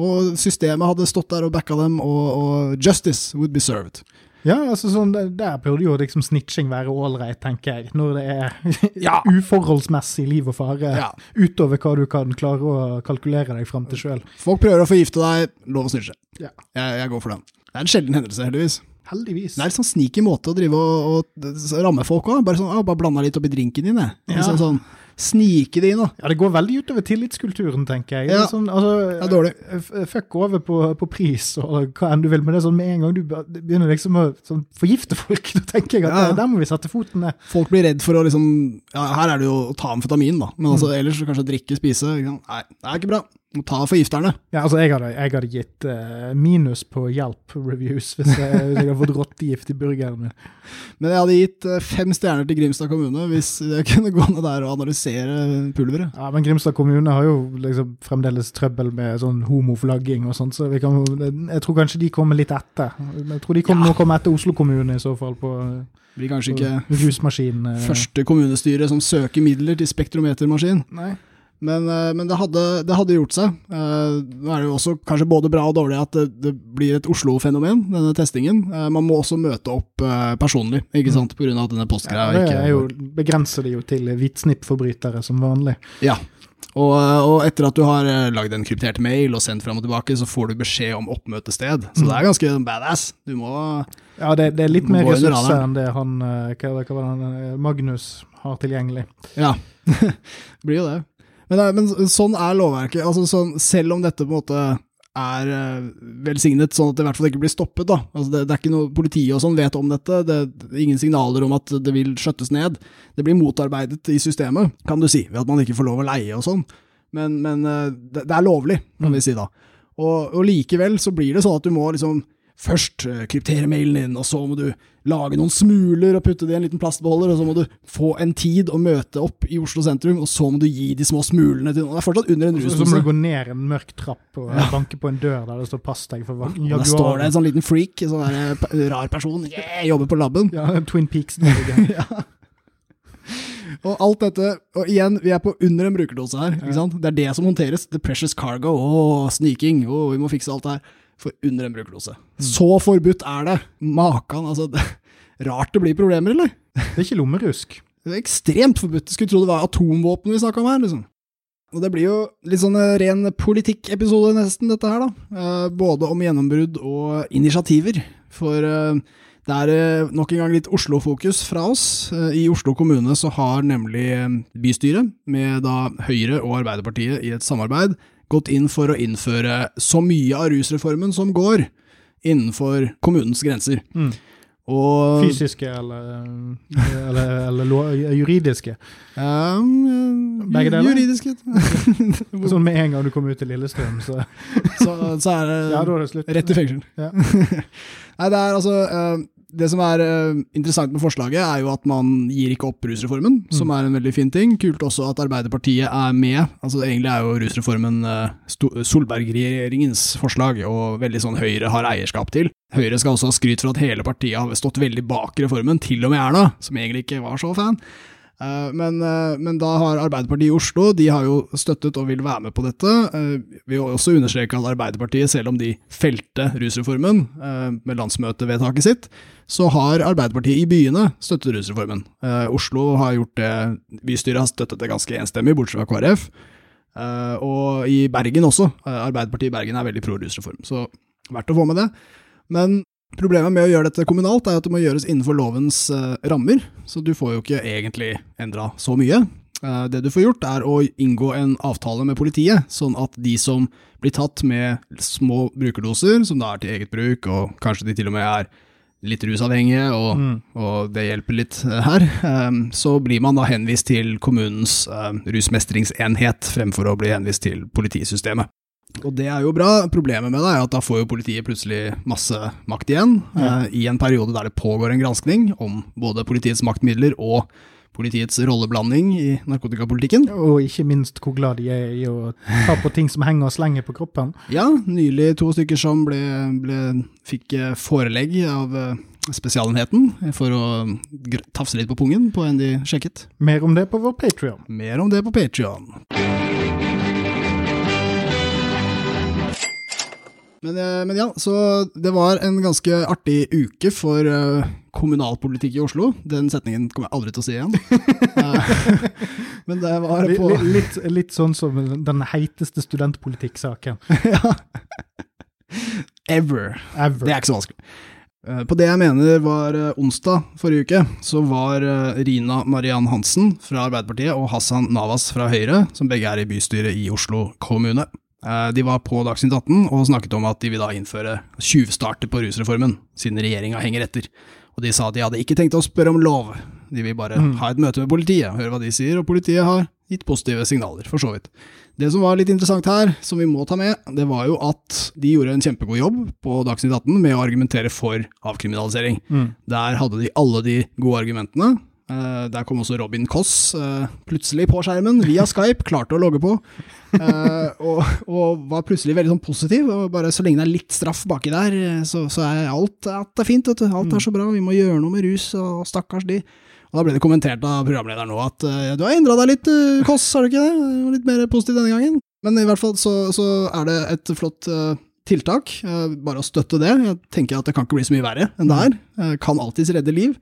Og systemet hadde stått der og backa dem, og, og justice would be served. Ja, altså sånn, der- burde jo liksom snitching være ålreit, tenker jeg. Når det er Ja. uforholdsmessig liv og fare Ja. utover hva du kan klare å kalkulere deg fram til sjøl. Folk prøver å forgifte deg, lov å snitche. Ja. Jeg, jeg går for den. Det er en sjelden hendelse, heldigvis. Heldigvis. Det er en sånn sneaky måte å drive og, og ramme folk òg. Bare sånn, ah, bare blanda litt oppi drinken din, jeg. Ja. Liksom sånn, snike det inn, da. Ja, Det går veldig utover tillitskulturen, tenker jeg. Det Ja. er sånn, altså, Det er dårlig. f- Fuck over på, på pris og hva enn du vil, men det er sånn med en gang du begynner liksom å sånn, forgifte folk, da tenker jeg at Ja. der, der må vi sette foten ned. Folk blir redd for å liksom Ja, her er det jo å ta amfetamin, da. Men Mm. altså, ellers så kanskje drikke, spise. Nei, det er ikke bra. Må ta forgifterne. Ja, altså, jeg hadde, jeg hadde gitt uh, minus på hjelp-reviews hvis, jeg- hvis jeg hadde fått rottegift i burgeren min. Men jeg hadde gitt uh, fem stjerner til Grimstad kommune hvis jeg kunne gå ned der og analysere pulveret. Ja, Men Grimstad kommune har jo liksom fremdeles trøbbel med sånn homoflagging og sånt, så vi kan, jeg tror kanskje de kommer litt etter. Jeg tror de kommer, ja. komme etter Oslo kommune i så fall, på, Blir kanskje på ikke eh. første kommunestyre som søker midler til spektrometermaskin. Nei. Men, eh, men det, hadde, det hadde gjort seg. Eh, Nå er det jo også kanskje både bra og dårlig at det, det blir et Oslo-fenomen, denne testingen. Eh, Man må også møte opp personlig, ikke sant, grunn av at denne Ja, det er jo, begrenser det jo til hvitsnippforbrytere som vanlig. Ja. Og, og etter at du har lagd en kryptert mail og sendt fram og tilbake, så får du beskjed om oppmøtested. Så det er ganske badass. Du må Ja, det, det er litt mer ressurser enn det han, hva, hva var det Magnus har tilgjengelig. Ja, blir jo det. Men, men sånn er lovverket. Altså, sånn, selv om dette på en måte er eh, velsignet, sånn at det i hvert fall ikke blir stoppet. da. Altså, det, det er ikke noe Politiet og sånn vet om dette, det, er ingen signaler om at det vil skjøttes ned. Det blir motarbeidet i systemet, kan du si, ved at man ikke får lov å leie og sånn. Men, men eh, det, det er lovlig, kan vi si da. Og, og likevel så blir det sånn at du må liksom først eh, kryptere mailen din, og så må du lage noen smuler og putte det i en liten plastbeholder, og så må du få en tid å møte opp i Oslo sentrum, og så må du gi de små smulene til noen. Det er fortsatt under en rusdose. så må du gå ned en mørk trapp og banke på en dør der det står 'pass deg for Og der står det en sånn liten freak, en sånn eh, rar person, yeah, jobber på laben. Ja, Twin Peaks. ja. Og alt dette, og igjen, vi er på under en brukerdose her, ikke sant? Det er det som håndteres. The precious cargo, og sniking, og vi må fikse alt det her. For under en brukerdose. Så forbudt er det! Makan, altså. Det, rart det blir problemer, eller? Det er ikke lommerusk. Det er ekstremt forbudt. Skulle tro det var atomvåpen vi snakka om her, liksom. Og det blir jo litt sånn eh, ren politikkepisode nesten, dette her, da. Eh, både om gjennombrudd og initiativer. For eh, det er nok en gang litt Oslo-fokus fra oss. I Oslo kommune så har nemlig bystyret, med da Høyre og Arbeiderpartiet i et samarbeid, gått inn for å innføre så mye av rusreformen som går, innenfor kommunens grenser. Mm. Og Fysiske eller, eller, eller lo- juridiske. Um, Begge deler? Juridiske. Sånn med en gang du kommer ut til Lillestrøm, så så, så er det Ja, det rett i fengsel. Ja. Nei, det er altså eh, Det som er eh, interessant med forslaget, er jo at man gir ikke opp rusreformen, Mm. som er en veldig fin ting. Kult også at Arbeiderpartiet er med. Altså Egentlig er jo rusreformen eh, Solberg-regjeringens forslag, og veldig sånn Høyre har eierskap til. Høyre skal også ha skryt for at hele partiet har stått veldig bak reformen, til og med Erna, som egentlig ikke var så fan. Eh, Men, men da har Arbeiderpartiet i Oslo de har jo støttet og vil være med på dette. Vi vil også understreke at Arbeiderpartiet, selv om de felte rusreformen med landsmøtevedtaket sitt, så har Arbeiderpartiet i byene støttet rusreformen. Eh, Oslo har gjort det, bystyret har støttet det ganske enstemmig, bortsett fra KrF. Eh, Og i Bergen også. Eh, Arbeiderpartiet i Bergen er veldig pro rusreform, så verdt å få med det. Men Problemet med å gjøre dette kommunalt er at det må gjøres innenfor lovens eh, rammer, så du får jo ikke egentlig endra så mye. Eh, det du får gjort, er å inngå en avtale med politiet, sånn at de som blir tatt med små brukerdoser, som da er til eget bruk, og kanskje de til og med er litt rusavhengige, og, Mm. og det hjelper litt eh, her, eh, så blir man da henvist til kommunens eh, rusmestringsenhet, fremfor å bli henvist til politisystemet. Og det er jo bra. Problemet med det er at da får jo politiet plutselig masse makt igjen, eh, i en periode der det pågår en granskning om både politiets maktmidler og politiets rolleblanding i narkotikapolitikken. Og ikke minst hvor glad de er i å ta på ting som henger og slenger på kroppen. Ja, nylig to stykker som ble, ble, fikk eh, forelegg av, eh, spesialenheten for å tafse litt på pungen på en de sjekket. Mer om det på vår Patrion. Mer om det på Patreon. Men, eh, men ja, så det var en ganske artig uke for eh, kommunalpolitikk i Oslo. Den setningen kommer jeg aldri til å si igjen. Eh, men det var på litt, Litt, litt sånn som den heiteste studentpolitikksaken ja. Ever. ever. Det er ikke så vanskelig. På det jeg mener var onsdag forrige uke, så var Rina Mariann Hansen fra Arbeiderpartiet og Hassan Navas fra Høyre, som begge er i bystyret i Oslo kommune. Eh, De var på Dagsnytt 18 og snakket om at de vil da innføre tjuvstarter på rusreformen, siden regjeringa henger etter. Og de sa at de hadde ikke tenkt å spørre om lov, de vil bare Mm. ha et møte med politiet, høre hva de sier, og politiet har gitt positive signaler, for så vidt. Det som var litt interessant her, som vi må ta med, det var jo at de gjorde en kjempegod jobb på Dagsnytt 18 med å argumentere for avkriminalisering. Mm. Der hadde de alle de gode argumentene. Eh, der kom også Robin Koss eh, plutselig på skjermen via Skype, klarte å logge på. eh, og, og var plutselig veldig sånn positiv. og bare Så lenge det er litt straff baki der, så, så er alt, alt er fint. Alt er så bra. Vi må gjøre noe med rus, og stakkars de. Og Da ble det kommentert av programlederen nå at du har endra deg litt, Koss, har du ikke det? Litt mer positiv denne gangen. Men i hvert fall så, så er det et flott tiltak. bare å støtte det. Jeg tenker at det kan ikke bli så mye verre enn det her. Kan alltids redde liv.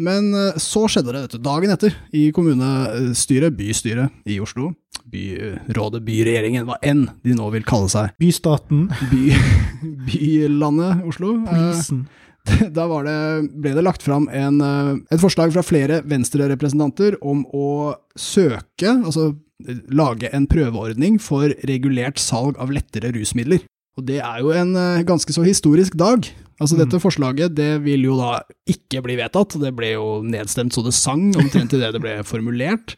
Men eh, så skjedde det vet du, dagen etter, i kommunestyret, bystyret i Oslo. Byrådet, byregjeringen, hva enn de nå vil kalle seg. Bystaten, By, bylandet Oslo. Eh, prisen. da var det, ble det lagt fram en, eh, et forslag fra flere Venstre-representanter om å søke, altså eh, lage en prøveordning for regulert salg av lettere rusmidler. Og det er jo en eh, ganske så historisk dag. Altså Mm. Dette forslaget det vil jo da ikke bli vedtatt, det ble jo nedstemt så det sang, omtrent i det det ble formulert.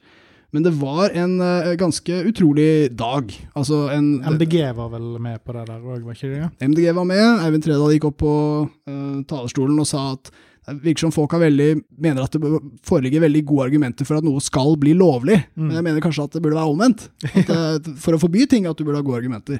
Men det var en eh, ganske utrolig dag. Altså en, MDG var vel med på det der òg, var ikke det? MDG var med. Eivind Tredal gikk opp på uh, talerstolen og sa at det virker som folk har veldig, mener at det foreligger veldig gode argumenter for at noe skal bli lovlig. Mm. Men jeg mener kanskje at det burde være omvendt. At, for å forby ting, at du burde ha gode argumenter.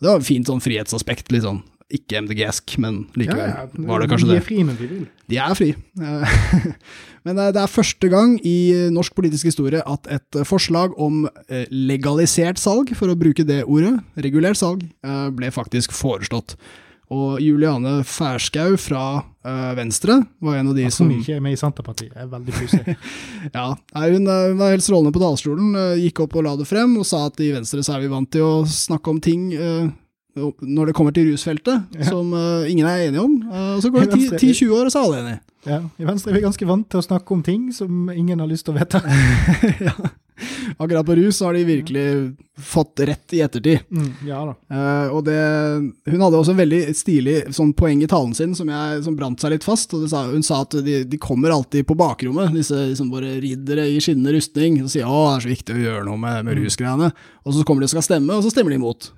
Det var et fint sånn frihetsaspekt. litt sånn, Ikke MDG-esk, men likevel var det kanskje de er fri men de vil. De er fri. Eh, Men det er- første gang i norsk politisk historie at et forslag om eh, legalisert salg, for å bruke det ordet, regulert salg, eh, ble faktisk foreslått. Og Juliane Færskau fra eh, Venstre var en av de At hun som ikke er med i Senterpartiet, er veldig pussig. ja, hun, eh, var helt strålende på talerstolen, eh, gikk opp og la det frem, og sa at i Venstre så er vi vant til å snakke om ting eh, når det kommer til rusfeltet, Ja. som eh, ingen er enige om. Eh, og så går det Venstre- 10-20 år, og så er alle enige. Ja, I Venstre er vi ganske vant til å snakke om ting som ingen har lyst til å vite. ja. Akkurat på rus har de virkelig fått rett i ettertid. Mm, ja. Eh, og det, hun hadde også en veldig stilig sånn poeng i talen sin som, jeg, som brant seg litt fast. Sa, hun sa at de, de kommer alltid på bakrommet, disse liksom, våre riddere i skinnende rustning, og sier å, det er så viktig å gjøre noe med, med rusgreiene. Og så kommer de og skal stemme, og så stemmer de imot.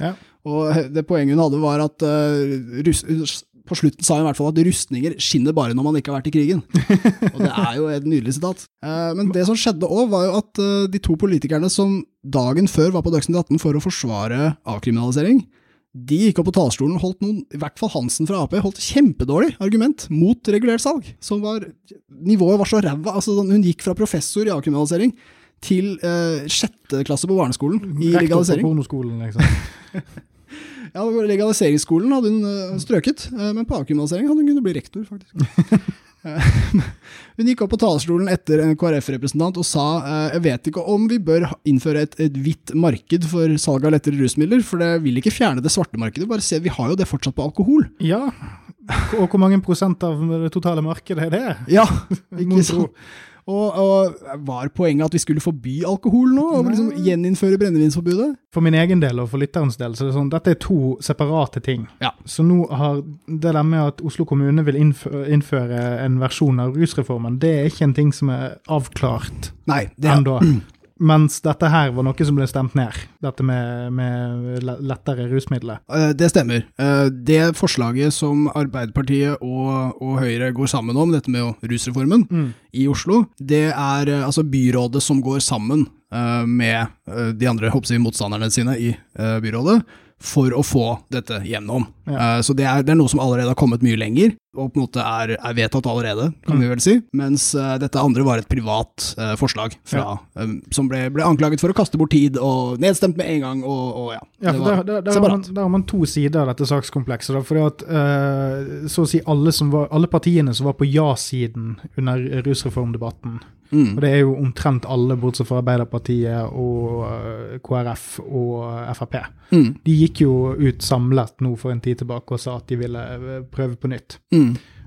Ja. Og det poenget hun hadde, var at uh, rus, på slutten sa hun i hvert fall at rustninger skinner bare når man ikke har vært i krigen. Og det er jo et nydelig sitat. Eh, men det som skjedde òg, var jo at eh, de to politikerne som dagen før var på Dagsnytt 18 for å forsvare avkriminalisering, de gikk opp på talerstolen og holdt noen, i hvert fall Hansen fra Ap, holdt kjempedårlig argument mot regulert salg. Som var, nivået var så ræva. Altså, sånn, hun gikk fra professor i avkriminalisering til eh, sjette klasse på barneskolen i legalisering. Rektor på pornoskolen, liksom. Ja, Legaliseringsskolen hadde hun eh, strøket, eh, men på avkriminalisering hadde hun kunnet bli rektor, faktisk. Eh, hun gikk opp på talerstolen etter en KrF-representant og sa jeg vet ikke om vi bør innføre et, et hvitt marked for salg av lettere rusmidler, for det vil ikke fjerne det svarte markedet. Bare se, vi har jo det fortsatt på alkohol. Ja, og hvor mange prosent av det totale markedet er det? Ja, ikke sant? Og, og var poenget at vi skulle forby alkohol nå, og liksom gjeninnføre brennevinsforbudet? For min egen del og for lytterens del, så er det sånn, dette er to separate ting. Ja. Så nå har det der med at Oslo kommune vil innføre, innføre en versjon av rusreformen, det er ikke en ting som er avklart ennå. Mens dette her var noe som ble stemt ned. Dette med, med lettere rusmidler. Eh, Det stemmer. Eh, Det forslaget som Arbeiderpartiet og, og Høyre går sammen om, dette med rusreformen Mm. i Oslo, det er eh, altså byrådet som går sammen med de andre jeg, motstanderne sine i byrådet for å få dette gjennom. Ja. Så det er, det er noe som allerede har kommet mye lenger. Og på en måte er, er vedtatt allerede, kan vi vel si. Mens uh, dette andre var et privat uh, forslag fra, eh, som ble, ble anklaget for å kaste bort tid, og nedstemt med en gang, og, og ja. Ja, det var der, der, der, har man, der har man to sider av dette sakskomplekset. Da, fordi at uh, så å si alle, som var, alle partiene som var på ja-siden under rusreformdebatten, Mm. og det er jo omtrent alle bortsett fra Arbeiderpartiet og KrF og Frp, Mm. de gikk jo ut samlet nå for en tid tilbake og sa at de ville prøve på nytt. Mm.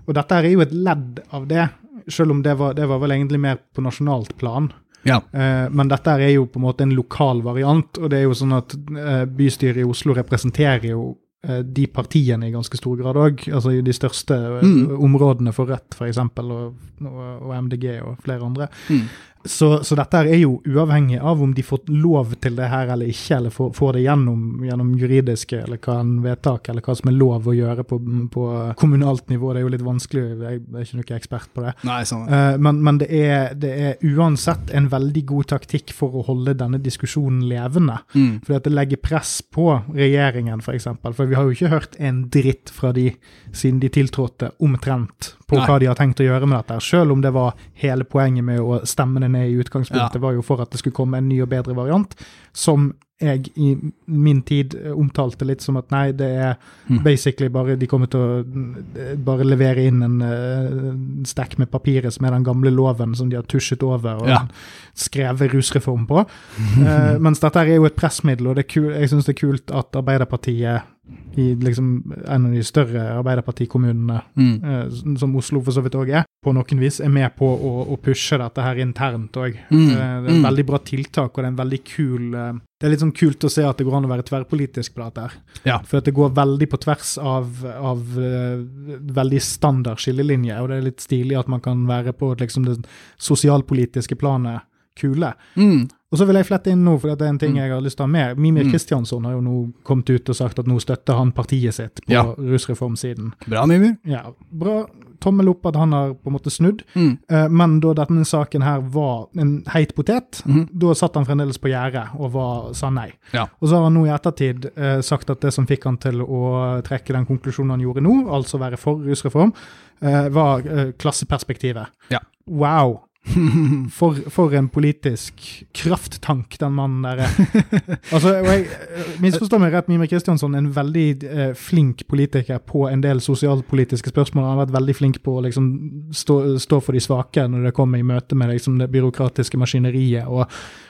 Og dette er jo et ledd av det, selv om det var, det var vel egentlig mer på nasjonalt plan. Ja. Eh, men dette er jo på en måte en lokal variant, og det er jo sånn at eh, bystyret i Oslo representerer jo eh, de partiene i ganske stor grad òg. Altså i de største eh, Mm. områdene for Rødt, f.eks., og, og, og MDG og flere andre. Mm. Så, så dette er jo uavhengig av om de får lov til det her eller ikke, eller får, får det gjennom, gjennom juridiske eller hva en vedtak, eller hva som er lov å gjøre på, på kommunalt nivå. Det er jo litt vanskelig, jeg er ikke noen ekspert på det. Nei, sånn. uh, men men det, er, det er uansett en veldig god taktikk for å holde denne diskusjonen levende. Mm. Fordi at det legger press på regjeringen, f.eks. For, eksempel. for vi har jo ikke hørt en dritt fra de siden de tiltrådte, omtrent på Nei. hva de har tenkt å gjøre med dette. Selv om det var hele poenget med å stemme det ned i utgangspunktet, Ja. var jo for at det skulle komme en ny og bedre variant, som jeg i min tid eh, omtalte litt som at nei, det er Mm. basically bare De kommer til å eh, bare levere inn en uh, stack med papiret som er den gamle loven som de har tusjet over og Ja. skrevet rusreform på. Uh, mens dette er jo et pressmiddel, og det kul, jeg syns det er kult at Arbeiderpartiet i liksom en av de større Arbeiderpartikommunene, Mm. uh, som Oslo for så vidt òg er, på noen vis er med på å, å pushe dette her internt òg. Mm. det er et Mm. veldig bra tiltak, og det er en veldig kul Det er litt sånn kult å se at det går an å være tverrpolitisk på dette. her. Ja. For at det går veldig på tvers av, av uh, veldig standard skillelinje, og det er litt stilig at man kan være på liksom, det sosialpolitiske planet kule. Mm. Og så vil jeg flette inn nå, for det er en ting Mm. jeg har lyst til å ha med. Mimir Mm. Kristjansson har jo nå kommet ut og sagt at nå støtter han partiet sitt på Ja. rusreformsiden. Bra, Mimir. Ja, bra. Tommel opp at han har på en måte snudd. Mm. Eh, Men da denne saken her var en heit potet, mm. da satt han fremdeles på gjerdet og var, sa nei. Ja. Og så har han nå i ettertid eh, sagt at det som fikk han til å trekke den konklusjonen han gjorde nå, altså være for rusreform, eh, var klasseperspektivet. Ja. Wow! For, for en politisk krafttank den mannen der er. altså, jeg eh, Misforstå meg rett, Mimir Kristjansson er en veldig eh, flink politiker på en del sosialpolitiske spørsmål. Han har vært veldig flink på å liksom, stå, stå for de svake når det kommer i møte med liksom, det byråkratiske maskineriet og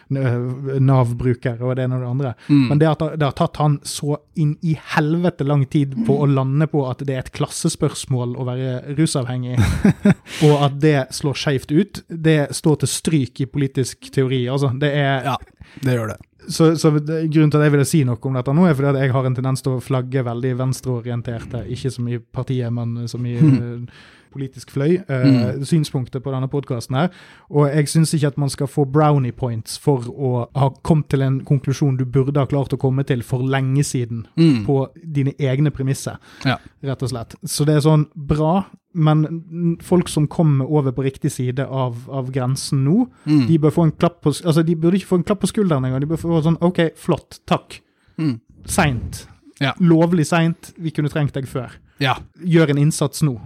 Nav-brukere og det ene og det andre. Mm. Men det, at det har tatt han så inn i helvete lang tid på å lande på at det er et klassespørsmål å være rusavhengig, og at det slår skeivt ut, det står til stryk i politisk teori. Altså, det er, Ja, det gjør det. så, så Grunnen til at jeg ville si noe om dette nå, er fordi at jeg har en tendens til å flagge veldig venstreorienterte, ikke som i partiet, men som i eh, politisk fløy, eh, synspunktet på denne podkasten her. Og jeg syns ikke at man skal få brownie points for å ha kommet til en konklusjon du burde ha klart å komme til for lenge siden, Mm. på dine egne premisser, Ja. rett og slett. Så det er sånn bra, men folk som kommer over på riktig side av, av grensen nå, Mm. de bør få en klapp på Altså, de burde ikke få en klapp på skulderen engang. De bør få sånn OK, flott, takk. Mm. Seint. Ja. Lovlig seint. Vi kunne trengt deg før. Ja. Gjør en innsats nå.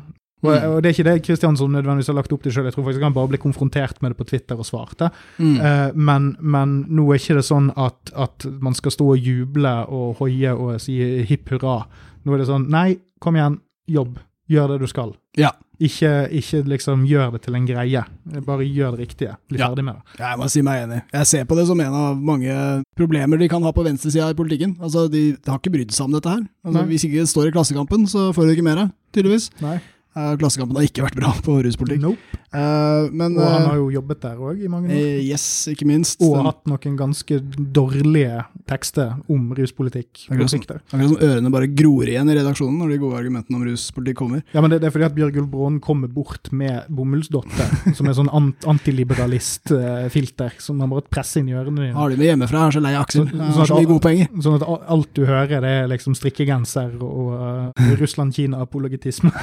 Og, Mm. og det er ikke det Kristiansson nødvendigvis har lagt opp til sjøl. Jeg tror faktisk han bare ble konfrontert med det på Twitter og svarte. Mm. Uh, men, men nå er ikke det sånn at, at man skal stå og juble og hoie og si hipp hurra. Nå er det sånn Nei, kom igjen, jobb. Gjør det du skal. Ja. Ikke, ikke liksom gjør det til en greie. Bare gjør det riktige. Bli Ja. ferdig med det. Jeg må si meg enig. Jeg ser på det som en av mange problemer de kan ha på venstresida i politikken. Altså, De har ikke brydd seg om dette her. Altså, hvis ikke det står i Klassekampen, så får du ikke mer, tydeligvis. Nei. Eh, Klassekampen har ikke vært bra på ruspolitikk. Nope. Eh, men Og han eh, har jo jobbet der òg i mange år. eh, Yes, ikke minst. Og Den- hatt noen ganske dårlige tekster om ruspolitikk. Akkurat som-. Akkurat som ørene bare gror igjen i redaksjonen når de gode argumentene om ruspolitikk kommer. Ja, men det, det er fordi at Bjørgulf Brånen kommer bort med bomullsdotter, som er sånn ant antiliberalist-filter, som han bare presser inn i ørene dine. Har de med hjemmefra, jeg er så lei Aksel. Så- sånn, så at så mye gode poenger. Sånn at alt du hører, det er liksom strikkegenser og uh, Russland-Kina-apologetisme.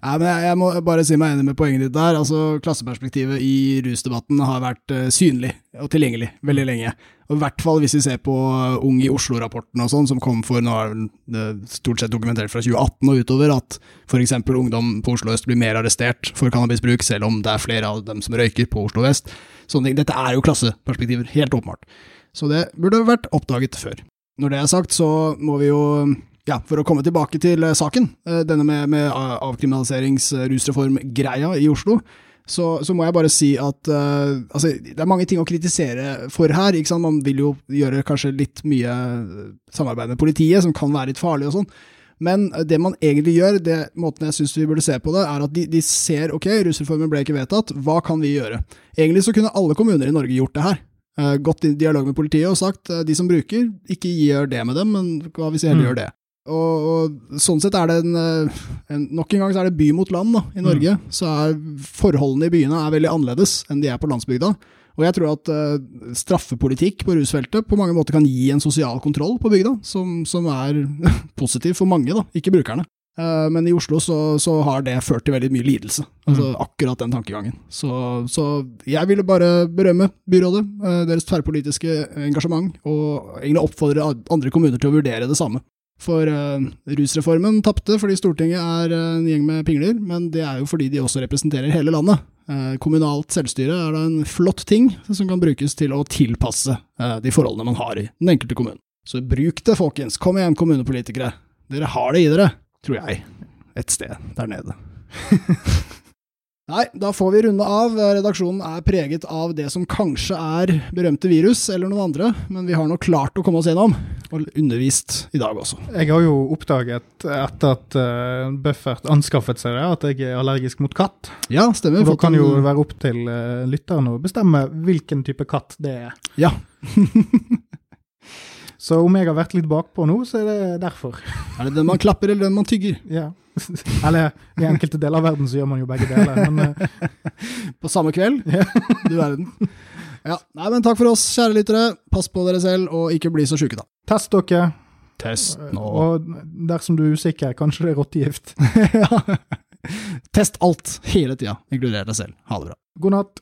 Nei, men jeg, jeg må bare si meg enig med poenget ditt der. Altså, Klasseperspektivet i rusdebatten har vært uh, synlig og tilgjengelig veldig lenge. Og I hvert fall hvis vi ser på Ung i Oslo-rapporten og sånn, som kom for nå er det stort sett dokumentert fra 2018 og utover, at f.eks. ungdom på Oslo øst blir mer arrestert for cannabisbruk, selv om det er flere av dem som røyker på Oslo vest. Sånne ting. Dette er jo klasseperspektiver, helt åpenbart. Så det burde vært oppdaget før. Når det er sagt, så må vi jo ja, for å komme tilbake til uh, saken, uh, denne med, med avkriminaliserings-rusreform-greia i Oslo, så, så, må jeg bare si at uh, altså, det er mange ting å kritisere for her. ikke sant? Man vil jo gjøre kanskje litt mye samarbeid med politiet, som kan være litt farlig og sånn. Men det man egentlig gjør, det måten jeg syns vi burde se på det, er at de, de ser ok, rusreformen ble ikke vedtatt, hva kan vi gjøre? Egentlig så kunne alle kommuner i Norge gjort det her. Gått i dialog med politiet og sagt de som bruker, ikke gjør det med dem, men hva hvis de heller mm. gjør det? Og, og, sånn sett er det en, eh, en, Nok en gang så er det by mot land da, i Norge. Mm. Så er forholdene i byene er veldig annerledes enn de er på landsbygda. Og jeg tror at uh, straffepolitikk på rusfeltet på mange måter kan gi en sosial kontroll på bygda, som, som er positiv for mange, da, ikke brukerne. Uh, men i Oslo så, så, har det ført til veldig mye lidelse, altså mm. akkurat den tankegangen. Så, så, jeg ville bare berømme byrådet, uh, deres tverrpolitiske engasjement, og egentlig oppfordre andre kommuner til å vurdere det samme. For uh, rusreformen tapte fordi Stortinget er uh, en gjeng med pingler, men det er jo fordi de også representerer hele landet. Uh, kommunalt selvstyre er da en flott ting som kan brukes til å tilpasse de forholdene man har i den enkelte kommunen. Så bruk det, folkens. Kom igjen, kommunepolitikere. Dere har det i dere, tror jeg. Et sted der nede. Nei, da får vi runde av. Redaksjonen er preget av det som kanskje er berømte virus, eller noen andre, men vi har nå klart å komme oss gjennom, og undervist i dag også. Jeg har jo oppdaget etter at uh, Buffert anskaffet seg det, at jeg er allergisk mot katt. Ja, stemmer. Og da kan jo være opp til uh, lytteren å bestemme hvilken type katt det er. Ja. Så om jeg har vært litt bakpå nå, så er det derfor. Er det den man klapper, eller den man tygger? Ja. Eller i enkelte deler av verden så gjør man jo begge deler, men uh... På samme kveld? du verden. Ja. Nei, men takk for oss, kjære lyttere. Pass på dere selv, og ikke bli så sjuke, da. Test dere. Test nå. Og dersom du er usikker, kanskje det er rottegift. ja. Test alt, hele tida, inkludert deg selv. Ha det bra. God natt.